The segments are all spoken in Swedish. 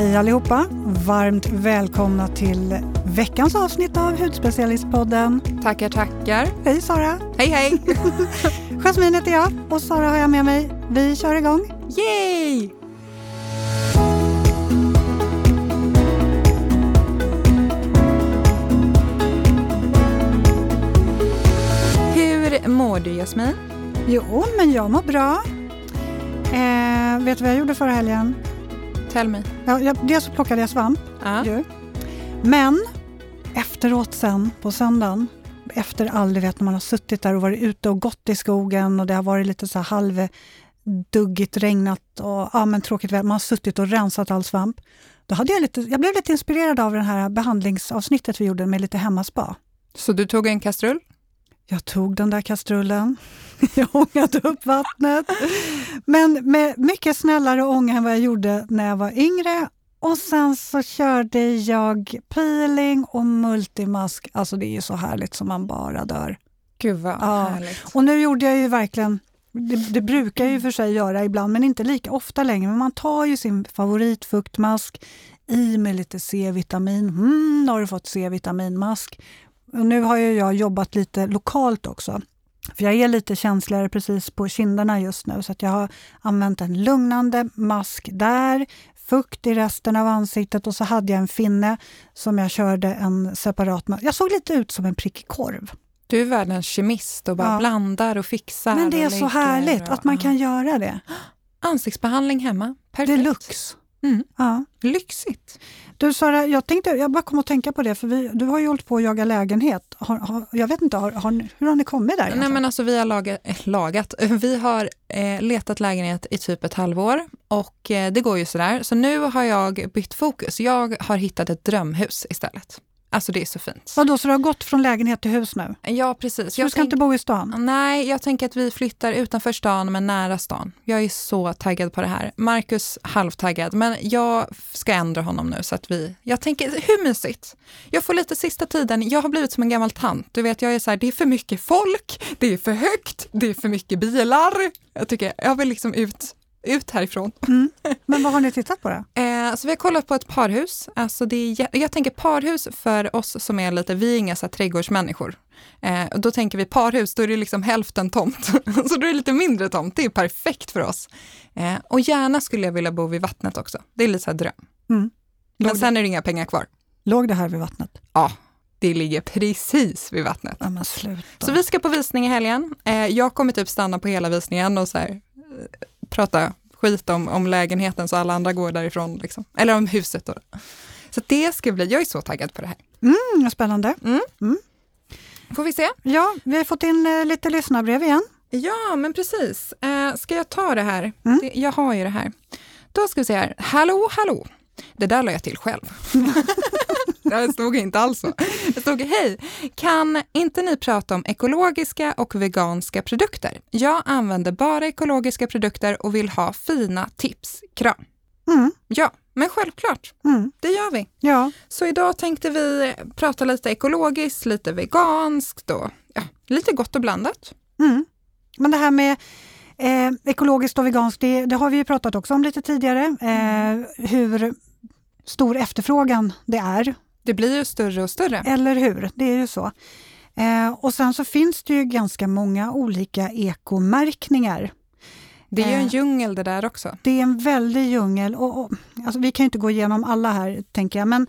Hej allihopa! Varmt välkomna till veckans avsnitt av Hudspecialistpodden. Tackar, tackar. Hej Sara! Hej, hej! Jasmin heter jag och Sara har jag med mig. Vi kör igång. Yay! Hur mår du Jasmin? Jo, men jag mår bra. Eh, vet du vad jag gjorde förra helgen? Tell me. Ja, jag, dels så plockade jag svamp. Ja. ju. Men efteråt sen på söndagen, efter all, du vet när man har suttit där och varit ute och gått i skogen och det har varit lite så här halvduggigt, regnat och ja, men tråkigt väder. Man har suttit och rensat all svamp. Då hade jag, lite, jag blev lite inspirerad av det här behandlingsavsnittet vi gjorde med lite hemmaspa. Så du tog en kastrull? Jag tog den där kastrullen, jag ångade upp vattnet. Men med mycket snällare ånga än vad jag gjorde när jag var yngre. Och sen så körde jag peeling och multimask. Alltså det är ju så härligt som man bara dör. Gud vad Ja. härligt. Och nu gjorde jag ju verkligen, det, det brukar jag ju för sig göra ibland, men inte lika ofta längre. Men man tar ju sin favoritfuktmask, i med lite C-vitamin. Mm, nu har du fått C-vitaminmask. Och nu har ju jag jobbat lite lokalt också. För jag är lite känsligare precis på kinderna just nu, så jag har använt en lugnande mask där, fukt i resten av ansiktet och så hade jag en finne som jag körde en separat mask. Jag såg lite ut som en prickig korv. Du är världens kemist och bara Ja. blandar och fixar. Men det är så härligt och- att man kan göra det. Ansiktsbehandling hemma. Perfekt. Deluxe. Mm. Ja. Lyxigt. Du Sara, jag, tänkte, jag bara kom att tänka på det, för vi, du har ju hållit på att jaga lägenhet. Har, har, jag vet inte, har, hur har ni kommit där? Nej, men alltså, vi har lagat, eh, lagat. Vi har eh, letat lägenhet i typ ett halvår och eh, det går ju sådär. Så nu har jag bytt fokus. Jag har hittat ett drömhus istället. Alltså det är så fint. Vadå, så du har gått från lägenhet till hus nu? Ja, precis. Så du ska inte bo i stan? Nej, jag tänker att vi flyttar utanför stan men nära stan. Jag är så taggad på det här. Marcus halvtaggad, men jag ska ändra honom nu så att vi, jag tänker, hur mysigt? Jag får lite sista tiden, jag har blivit som en gammal tant. Du vet, jag är så här, det är för mycket folk, det är för högt, det är för mycket bilar. Jag tycker, jag vill liksom ut, ut härifrån. Mm. Men vad har ni tittat på då? Eh, så vi har kollat på ett parhus. Alltså det är, jag tänker parhus för oss som är lite, vi är inga så här trädgårdsmänniskor. Eh, och då tänker vi parhus, då är det liksom hälften tomt. så då är det lite mindre tomt, det är perfekt för oss. Eh, och gärna skulle jag vilja bo vid vattnet också. Det är lite så här dröm. Mm. Men sen är det inga pengar kvar. låg det här vid vattnet? Ja, det ligger precis vid vattnet. Ja. Så vi ska på visning i helgen. Eh, jag kommer typ stanna på hela visningen och så här, eh, prata skit om, om lägenheten så alla andra går därifrån. Liksom. Eller om huset. Då. Så det ska bli, jag är så taggad på det här. Mm, spännande. Får vi se? Ja, vi har fått in eh, lite lyssnarbrev igen. Ja, men precis. Eh, ska jag ta det här? Mm. Det, jag har ju det här. Då ska vi se här. Hallå, hallå. Det där la jag till själv. det stod inte alls så. Det stod hej. Kan inte ni prata om ekologiska och veganska produkter? Jag använder bara ekologiska produkter och vill ha fina tips. Kram. Mm, Ja, men självklart. mm, Det gör vi. ja, Så idag tänkte vi prata lite ekologiskt, lite veganskt och ja, lite gott och blandat. mm. Men det här med eh, ekologiskt och veganskt, det, det har vi ju pratat också om lite tidigare. Eh, hur stor efterfrågan det är Det blir ju större och större. Eller hur? Det är ju så. Eh, och sen så finns det ju ganska många olika ekomärkningar. Det är ju en Eh. djungel det där också. Det är en väldig djungel. Och, och, alltså vi kan ju inte gå igenom alla här, tänker jag, men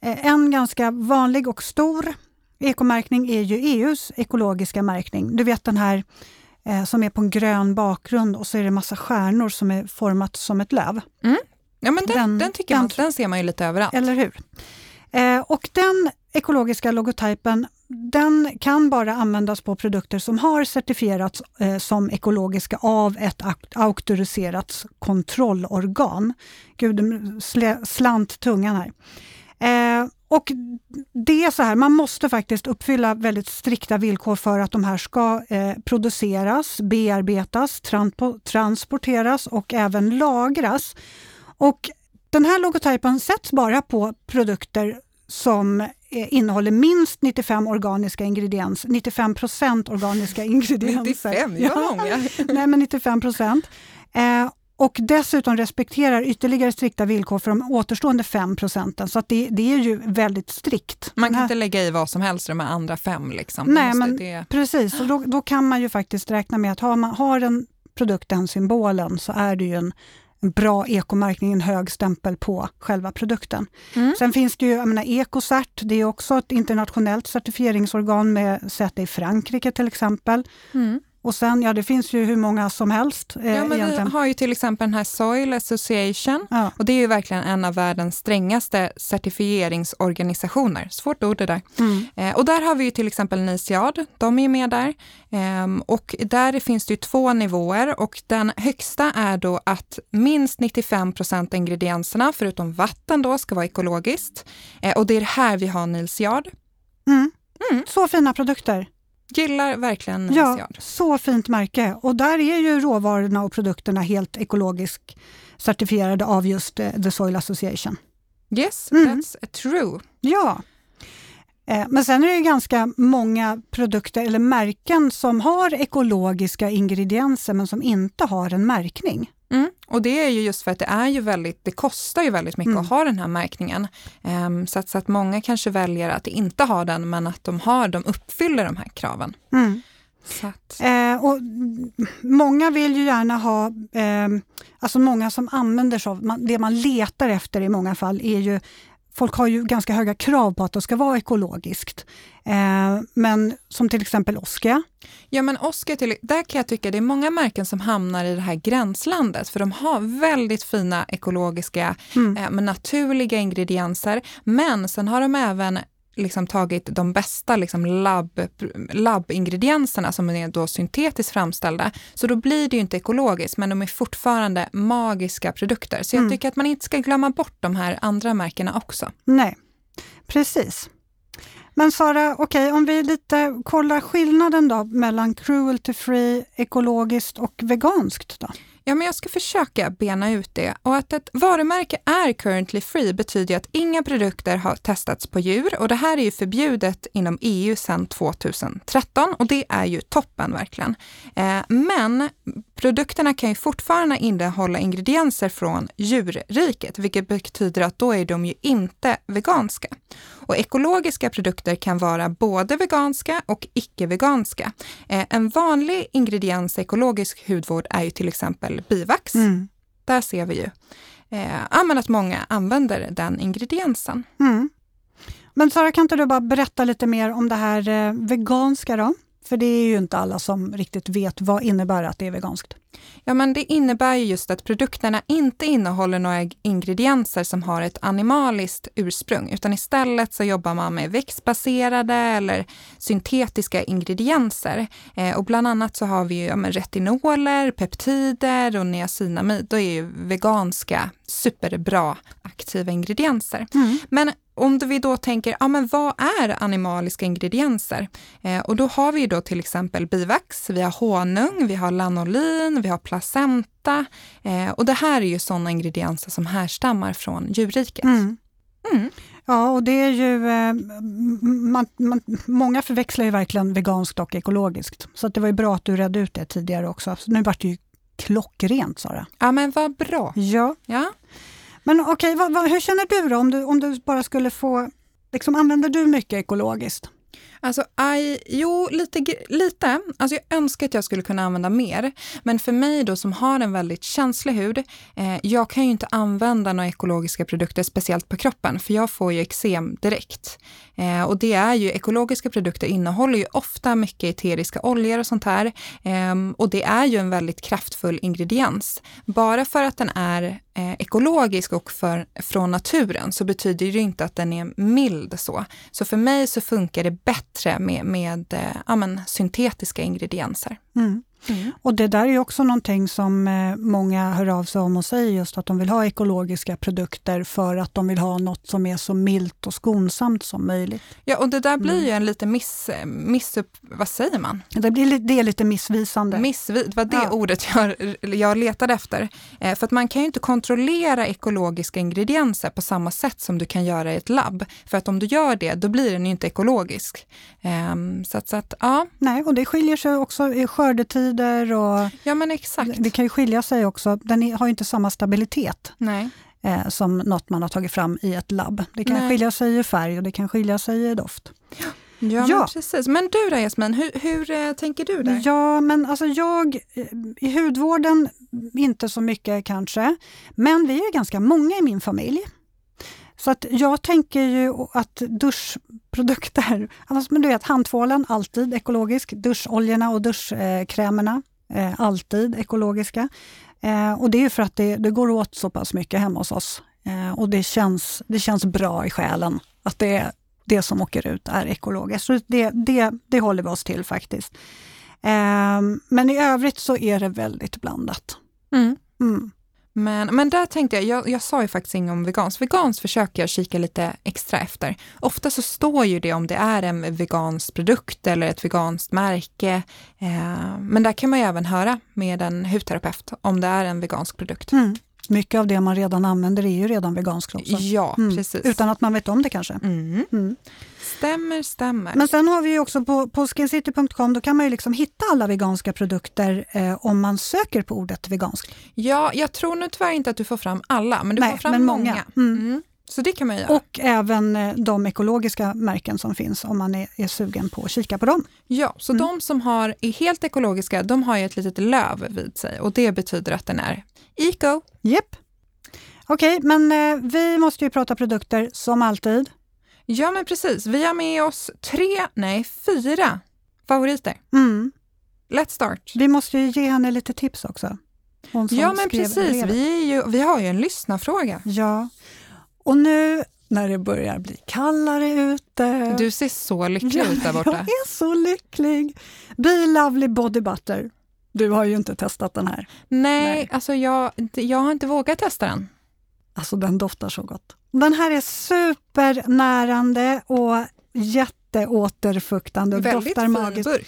eh, en ganska vanlig och stor ekomärkning är ju EUs ekologiska märkning. Du vet den här eh, som är på en grön bakgrund och så är det massa stjärnor som är format som ett löv. Ja, men den, Den- den, tycker den man, den ser man ju lite överallt. Eller hur? Eh, och den ekologiska logotypen den kan bara användas på produkter som har certifierats eh, som ekologiska av ett auktoriserat kontrollorgan. Gud, slä, slant tungan här. Eh, och det är så här, man måste faktiskt uppfylla väldigt strikta villkor för att de här ska eh, produceras, bearbetas, transporteras och även lagras. Och den här logotypen sätts bara på produkter som eh, innehåller minst 95 organiska ingredienser, 95 procent organiska ingredienser. 95, det var många. Nej, men 95 procent. Eh, och dessutom respekterar ytterligare strikta villkor för de återstående 5 procenten. Så att det, det är ju väldigt strikt. Man kan inte lägga i vad som helst i de andra fem. Liksom. Nej, men det... precis. Och då, då kan man ju faktiskt räkna med att har, man, har en produkt den symbolen så är det ju en, en bra ekomärkning, en hög stämpel på själva produkten. Mm. Sen finns det ju, jag menar, Ecocert, det är också ett internationellt certifieringsorgan med säte i Frankrike till exempel. Mm. Och sen, ja det finns ju hur många som helst. Eh, Ja, men vi egentligen. har ju till exempel den här Soil Association Ja. och det är ju verkligen en av världens strängaste certifieringsorganisationer. Svårt ord det där. Mm. Eh, och där har vi ju till exempel NICIAD, de är med där. Ehm, och där finns det ju två nivåer och den högsta är då att minst 95 procent av ingredienserna, förutom vatten då, ska vara ekologiskt. Eh, och det är här vi har NICIAD. Mm. Mm. Så fina produkter. Gillar verkligen Ja, så fint märke. Och där är ju råvarorna och produkterna helt ekologiskt certifierade av just eh, The Soil Association. Yes, Mm. that's true. Ja. Eh, Men sen är det ganska många produkter eller märken som har ekologiska ingredienser men som inte har en märkning. Mm. Och det är ju just för att det är ju väldigt, det kostar ju väldigt mycket Mm. att ha den här märkningen. Ehm, så, att, så att många kanske väljer att inte ha den, men att de har, de uppfyller de här kraven. Mm. Eh, och många vill ju gärna ha, eh, alltså många som använder sig av, man, det man letar efter i många fall är ju Folk har ju ganska höga krav på att det ska vara ekologiskt. Eh, men som till exempel Oskia. ja men Oscar, till, där kan jag tycka det är många märken som hamnar i det här gränslandet, för de har väldigt fina ekologiska, Mm. eh, naturliga ingredienser, men sen har de även liksom tagit de bästa liksom labb, labbingredienserna som är då syntetiskt framställda. Så då blir det ju inte ekologiskt, men de är fortfarande magiska produkter. Så jag Mm. tycker att man inte ska glömma bort de här andra märkena också. Nej, precis. Men Sara, okej, om vi lite kollar skillnaden då mellan cruelty free, ekologiskt och veganskt då? Ja, men jag ska försöka bena ut det. Och att ett varumärke är currently free betyder att inga produkter har testats på djur och det här är ju förbjudet inom EU sedan 2013 och det är ju toppen verkligen. Eh, men produkterna kan ju fortfarande innehålla ingredienser från djurriket, vilket betyder att då är de ju inte veganska. Och ekologiska produkter kan vara både veganska och icke-veganska. Eh, en vanlig ingrediens i ekologisk hudvård är ju till exempel bivax. Mm. Där ser vi ju eh, att många använder den ingrediensen. Mm. Men Sara, kan inte du bara berätta lite mer om det här eh, veganska då? För det är ju inte alla som riktigt vet vad innebär att det är veganskt. Ja, men det innebär ju just att produkterna inte innehåller några ingredienser som har ett animaliskt ursprung, utan istället så jobbar man med växtbaserade eller syntetiska ingredienser. Eh, och bland annat så har vi ju ja, retinoler, peptider och niacinamid. Det är ju veganska superbra aktiva ingredienser. Mm. Men om vi då tänker, ja men vad är animaliska ingredienser? Eh, och då har vi ju då till exempel bivax, vi har honung, vi har lanolin, vi har placenta. Eh, och det här är ju sådana ingredienser som härstammar från djurriket. Mm. Mm. Ja, och det är ju... Eh, man, man, många förväxlar ju verkligen veganskt och ekologiskt. Så det var ju bra att du redde ut det tidigare också. Så nu vart det ju klockrent, Sara. Ja men vad bra. Ja. Ja. Men okej, vad, hur känner du då om du, om du bara skulle få... Liksom, använder du mycket ekologiskt? Alltså, I, jo, lite, lite. Alltså, jag önskar att jag skulle kunna använda mer. Men för mig då som har en väldigt känslig hud, eh, jag kan ju inte använda några ekologiska produkter speciellt på kroppen, för jag får ju eksem direkt. Eh, och det är ju, ekologiska produkter innehåller ju ofta mycket eteriska oljor och sånt här. Eh, och det är ju en väldigt kraftfull ingrediens. Bara för att den är eh, ekologisk och för, från naturen så betyder det ju inte att den är mild så. Så för mig så funkar det bättre bättre med, med eh, ja, men, syntetiska ingredienser. Mm. Och det där är också någonting som eh, många hör av sig om och säger just att de vill ha ekologiska produkter för att de vill ha något som är så milt och skonsamt som möjligt. Ja, och det där blir ju en lite miss, missupp, vad säger man? Det, blir, li- det är lite missvisande. Missvid, det var det Ja. ordet jag, jag letade efter. Eh, för att man kan ju inte kontrollera ekologiska ingredienser på samma sätt som du kan göra i ett labb. För att om du gör det, då blir den ju inte ekologisk. Ehm, så att, så att ja, Nej, och det skiljer sig också i skördetid peptider och Ja, men exakt. det kan ju skilja sig också. Den har inte samma stabilitet Nej. eh, som något man har tagit fram i ett labb. Det kan Nej. skilja sig i färg och det kan skilja sig i doft. Ja, Men Ja. precis. Men du då Jasmin, hur, hur eh, tänker du där? Ja, men alltså jag eh, i hudvården inte så mycket kanske, men vi är ganska många i min familj. Så att jag tänker ju att duschprodukter, alltså, men du vet handtvålen alltid ekologisk, duscholjorna och duschkrämerna eh, alltid ekologiska. Eh, och det är ju för att det, det går åt så pass mycket hemma hos oss eh, och det känns, det känns bra i själen att det, det som åker ut är ekologiskt. Så det, det, det håller vi oss till faktiskt. Eh, men i övrigt så är det väldigt blandat. Mm. Mm. Men, men där tänkte jag, jag, jag sa ju faktiskt inget om vegans. Vegans försöker jag kika lite extra efter. Ofta så står ju det om det är en vegansk produkt eller ett veganskt märke. Eh, men där kan man ju även höra med en hudterapeut om det är en vegansk produkt. Mm. Mycket av det man redan använder är ju redan veganskt också. Ja, Mm. precis. Utan att man vet om det kanske. Mm. Mm. Stämmer, stämmer. Men sen har vi ju också på, på skincity.com, då kan man ju liksom hitta alla veganska produkter eh, om man söker på ordet vegansk. Ja, jag tror nu tyvärr inte att du får fram alla, men du Nej, får fram men många. många. Så det kan man göra. Och även eh, de ekologiska märken som finns om man är, är sugen på att kika på dem. Ja, så Mm. de som har, är helt ekologiska, de har ju ett litet löv vid sig och det betyder att den är eco. Japp. Okej, men eh, vi måste ju prata produkter som alltid. Ja, men precis. Vi har med oss tre, nej fyra favoriter. Mm. Let's start. Vi måste ju ge henne lite tips också. Ja, men precis. brevet. Vi, ju, vi har ju en lyssnarfråga. Ja, och nu när det börjar bli kallare ute. Du ser så lycklig ut där Jag borta. är så lycklig. Be Lovely Body Butter. Du har ju inte testat den här. Nej, Nej. alltså jag, jag har inte vågat testa den. Alltså den doftar så gott. Den här är supernärande och jätteåterfuktande och Väldigt doftar fin magiskt. burk.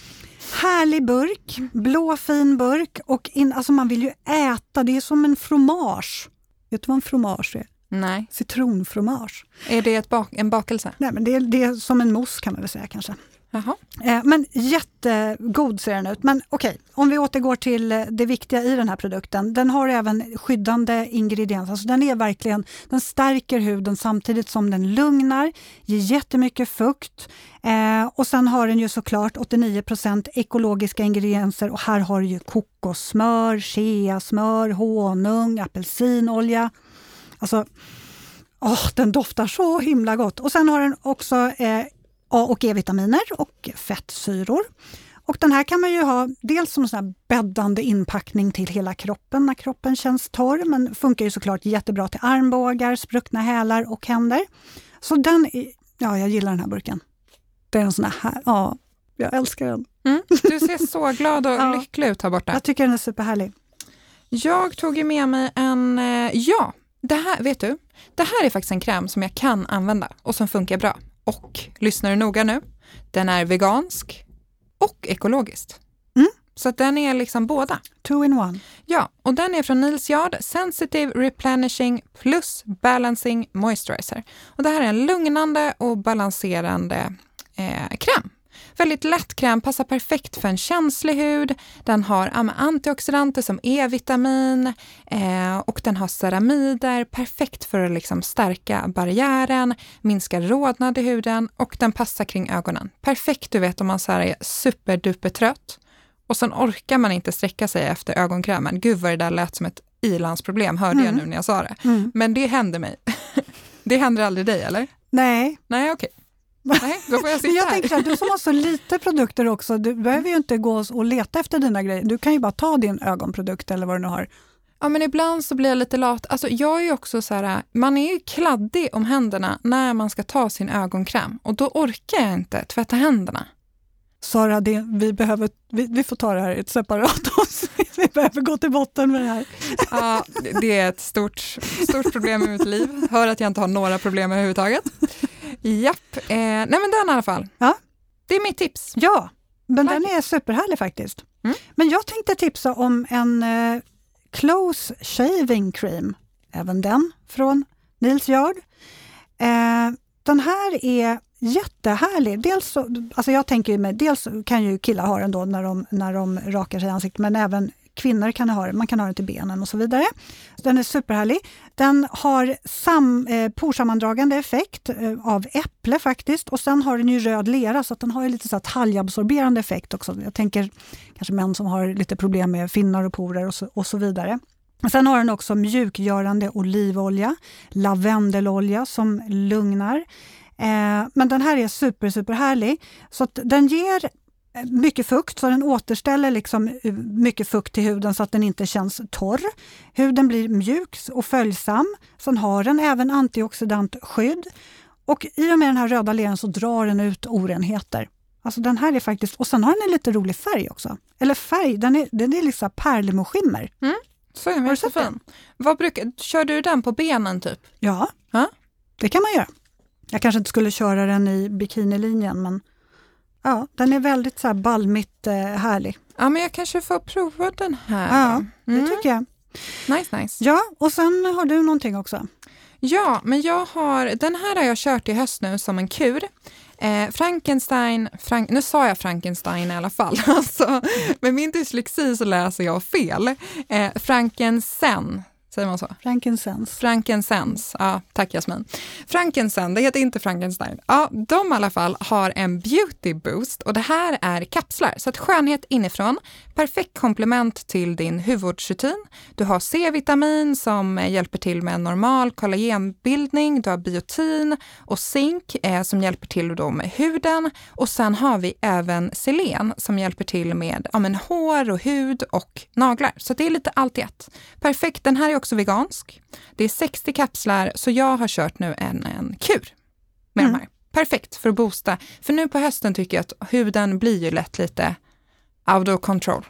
Härlig burk, blå fin burk och in, alltså man vill ju äta, det är som en fromage. Vet du vad en fromage är? Nej, Citronfromage. är det bak, en bakelse? Nej, men det, är, det är som en mousse kan man väl säga kanske. Jaha. Eh, Men jättegod ser den ut. Men okej, om vi återgår till eh, det viktiga i den här produkten. Den har även skyddande ingredienser. Alltså den är verkligen, den stärker huden samtidigt som den lugnar, ger jättemycket fukt. Eh, och sen har den ju såklart 89% ekologiska ingredienser och här har du ju kokossmör, cheasmör, honung, apelsinolja. Alltså, åh, den doftar så himla gott. Och sen har den också eh, A och E-vitaminer och fettsyror. Och den här kan man ju ha dels som sån bäddande inpackning till hela kroppen när kroppen känns torr, men funkar ju såklart jättebra till armbågar, spruckna hälar och händer. Så den, är, ja jag gillar den här burken. Det är en sån här, ja, jag älskar den. Mm. Du ser så glad och Ja. lycklig ut här borta. Jag tycker den är superhärlig. Jag tog ju med mig en, eh, ja, det här, vet du, det här är faktiskt en kräm som jag kan använda och som funkar bra. Och, lyssnar du noga nu, den är vegansk och ekologiskt. Mm. Så att den är liksom båda. Two in one. Ja, och den är från Nils Yard Sensitive Replenishing plus Balancing Moisturizer. Och det här är en lugnande och balanserande eh, kräm. Väldigt lätt kräm, passar perfekt för en känslig hud. Den har antioxidanter som E-vitamin eh, och den har ceramider, perfekt för att liksom stärka barriären, minska rodnad i huden och den passar kring ögonen. Perfekt du vet om man så är superduper trött och sen orkar man inte sträcka sig efter ögonkrämen. Gud vad det där lät som ett ilandsproblem, hörde jag Mm. nu när jag sa det. Mm. Men det händer mig. det händer aldrig dig, eller? Nej, Nej, okej. Nej, då får jag sitta Men jag här. här, du som har så lite produkter också, du behöver ju inte gå och leta efter dina grejer. Du kan ju bara ta din ögonprodukt eller vad du nu har. Ja, men ibland så blir jag lite lat. Alltså, jag är ju också så här, man är ju kladdig om händerna när man ska ta sin ögonkräm och då orkar jag inte tvätta händerna. Sara, det, vi, behöver, vi, vi får ta det här i ett separat avsnitt. Vi behöver gå till botten med det här. Ja, det är ett stort, stort problem i mitt liv. Hör att jag inte har några problem överhuvudtaget. Japp, eh, nej men den i alla fall. Ja. Det är mitt tips. Ja, men den Magic. är superhärlig faktiskt. Mm. Men jag tänkte tipsa om en eh, Close Shaving Cream. Även den från Nils Yard. Eh, den här är jättehärlig. Dels, så, alltså jag tänker mig, dels kan ju killar ha den då när de, när de rakar sig i ansiktet, men även kvinnor kan ha den. Man kan ha den till benen och så vidare. Den är superhärlig. Den har sam, eh, porsammandragande effekt eh, av äpple faktiskt och sen har den ju röd lera så att den har lite så talgabsorberande effekt också. Jag tänker kanske män som har lite problem med finnar och porer och så, och så vidare. Sen har den också mjukgörande olivolja, lavendelolja som lugnar. Eh, men den här är super, super härlig. Så den ger mycket fukt, så den återställer liksom eh, mycket fukt till huden så att den inte känns torr. Huden blir mjuk och följsam. Sen har den även antioxidantskydd. Och i och med den här röda leran så drar den ut orenheter. Alltså den här är faktiskt, och sen har den en lite rolig färg också. Eller färg, den är, den är liksom pärlemorskimmer. Mm. Så är den så fin. Vad brukar, kör du den på benen typ? Ja, ha? det kan man göra. Jag kanske inte skulle köra den i bikinilinjen men ja, den är väldigt så här balmigt eh, härlig. Ja, men jag kanske får prova den här. Ja, det mm. tycker jag. Nice, nice. Ja, och sen har du någonting också. Ja, men jag har, den här har jag kört i höst nu som en kur. Eh, Frankenstein, Frank, nu sa jag Frankenstein i alla fall, alltså, med min dyslexi så läser jag fel. Eh, Frankensen Säger man så? Frankincense. Frankincense, ja tack Jasmin. Frankincense, det heter inte Frankenstein. Ja, de i alla fall har en beauty boost och det här är kapslar. Så att skönhet inifrån, perfekt komplement till din hudvårdsrutin. Du har C-vitamin som hjälper till med normal kollagenbildning. Du har biotin och zink eh, som hjälper till då med huden. Och sen har vi även selen som hjälper till med ja, men hår och hud och naglar. Så det är lite allt i ett. Perfekt, den här är också vegansk. Det är 60 kapslar, så jag har kört nu en, en kur med mm. de här. Perfekt för att boosta. För nu på hösten tycker jag att huden blir ju lätt lite out of control.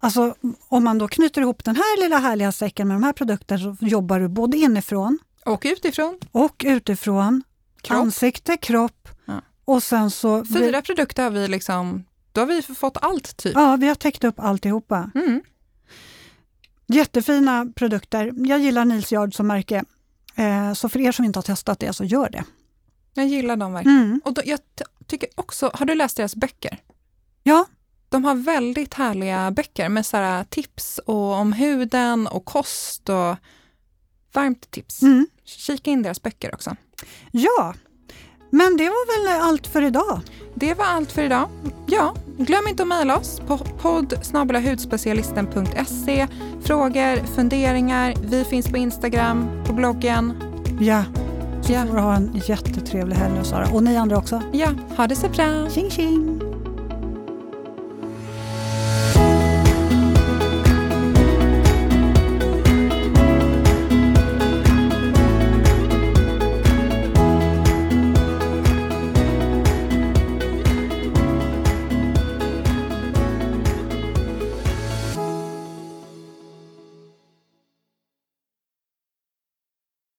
Alltså om man då knyter ihop den här lilla härliga säcken med de här produkterna så jobbar du både inifrån och utifrån. Och utifrån. Kropp. Ansikte, kropp ja. och sen så... Fyra produkter har vi liksom, då har vi fått allt typ. Ja, vi har täckt upp alltihopa. Mm. Jättefina produkter. Jag gillar Nils Yard som märke. Eh, så för er som inte har testat det, så gör det. Jag gillar dem verkligen. Mm. Och då, jag tycker också, har du läst deras böcker? Ja. De har väldigt härliga böcker med så tips och om huden och kost och varmt tips. Mm. Kika in deras böcker också. Ja, men det var väl allt för idag? Det var allt för idag. Ja, glöm inte att mejla oss på podd hudspecialisten.se. Frågor, funderingar. Vi finns på Instagram, på bloggen. Ja, så ja. får du ha en jättetrevlig helg Sara. Och ni andra också. Ja, ha det så bra. Tjing tjing!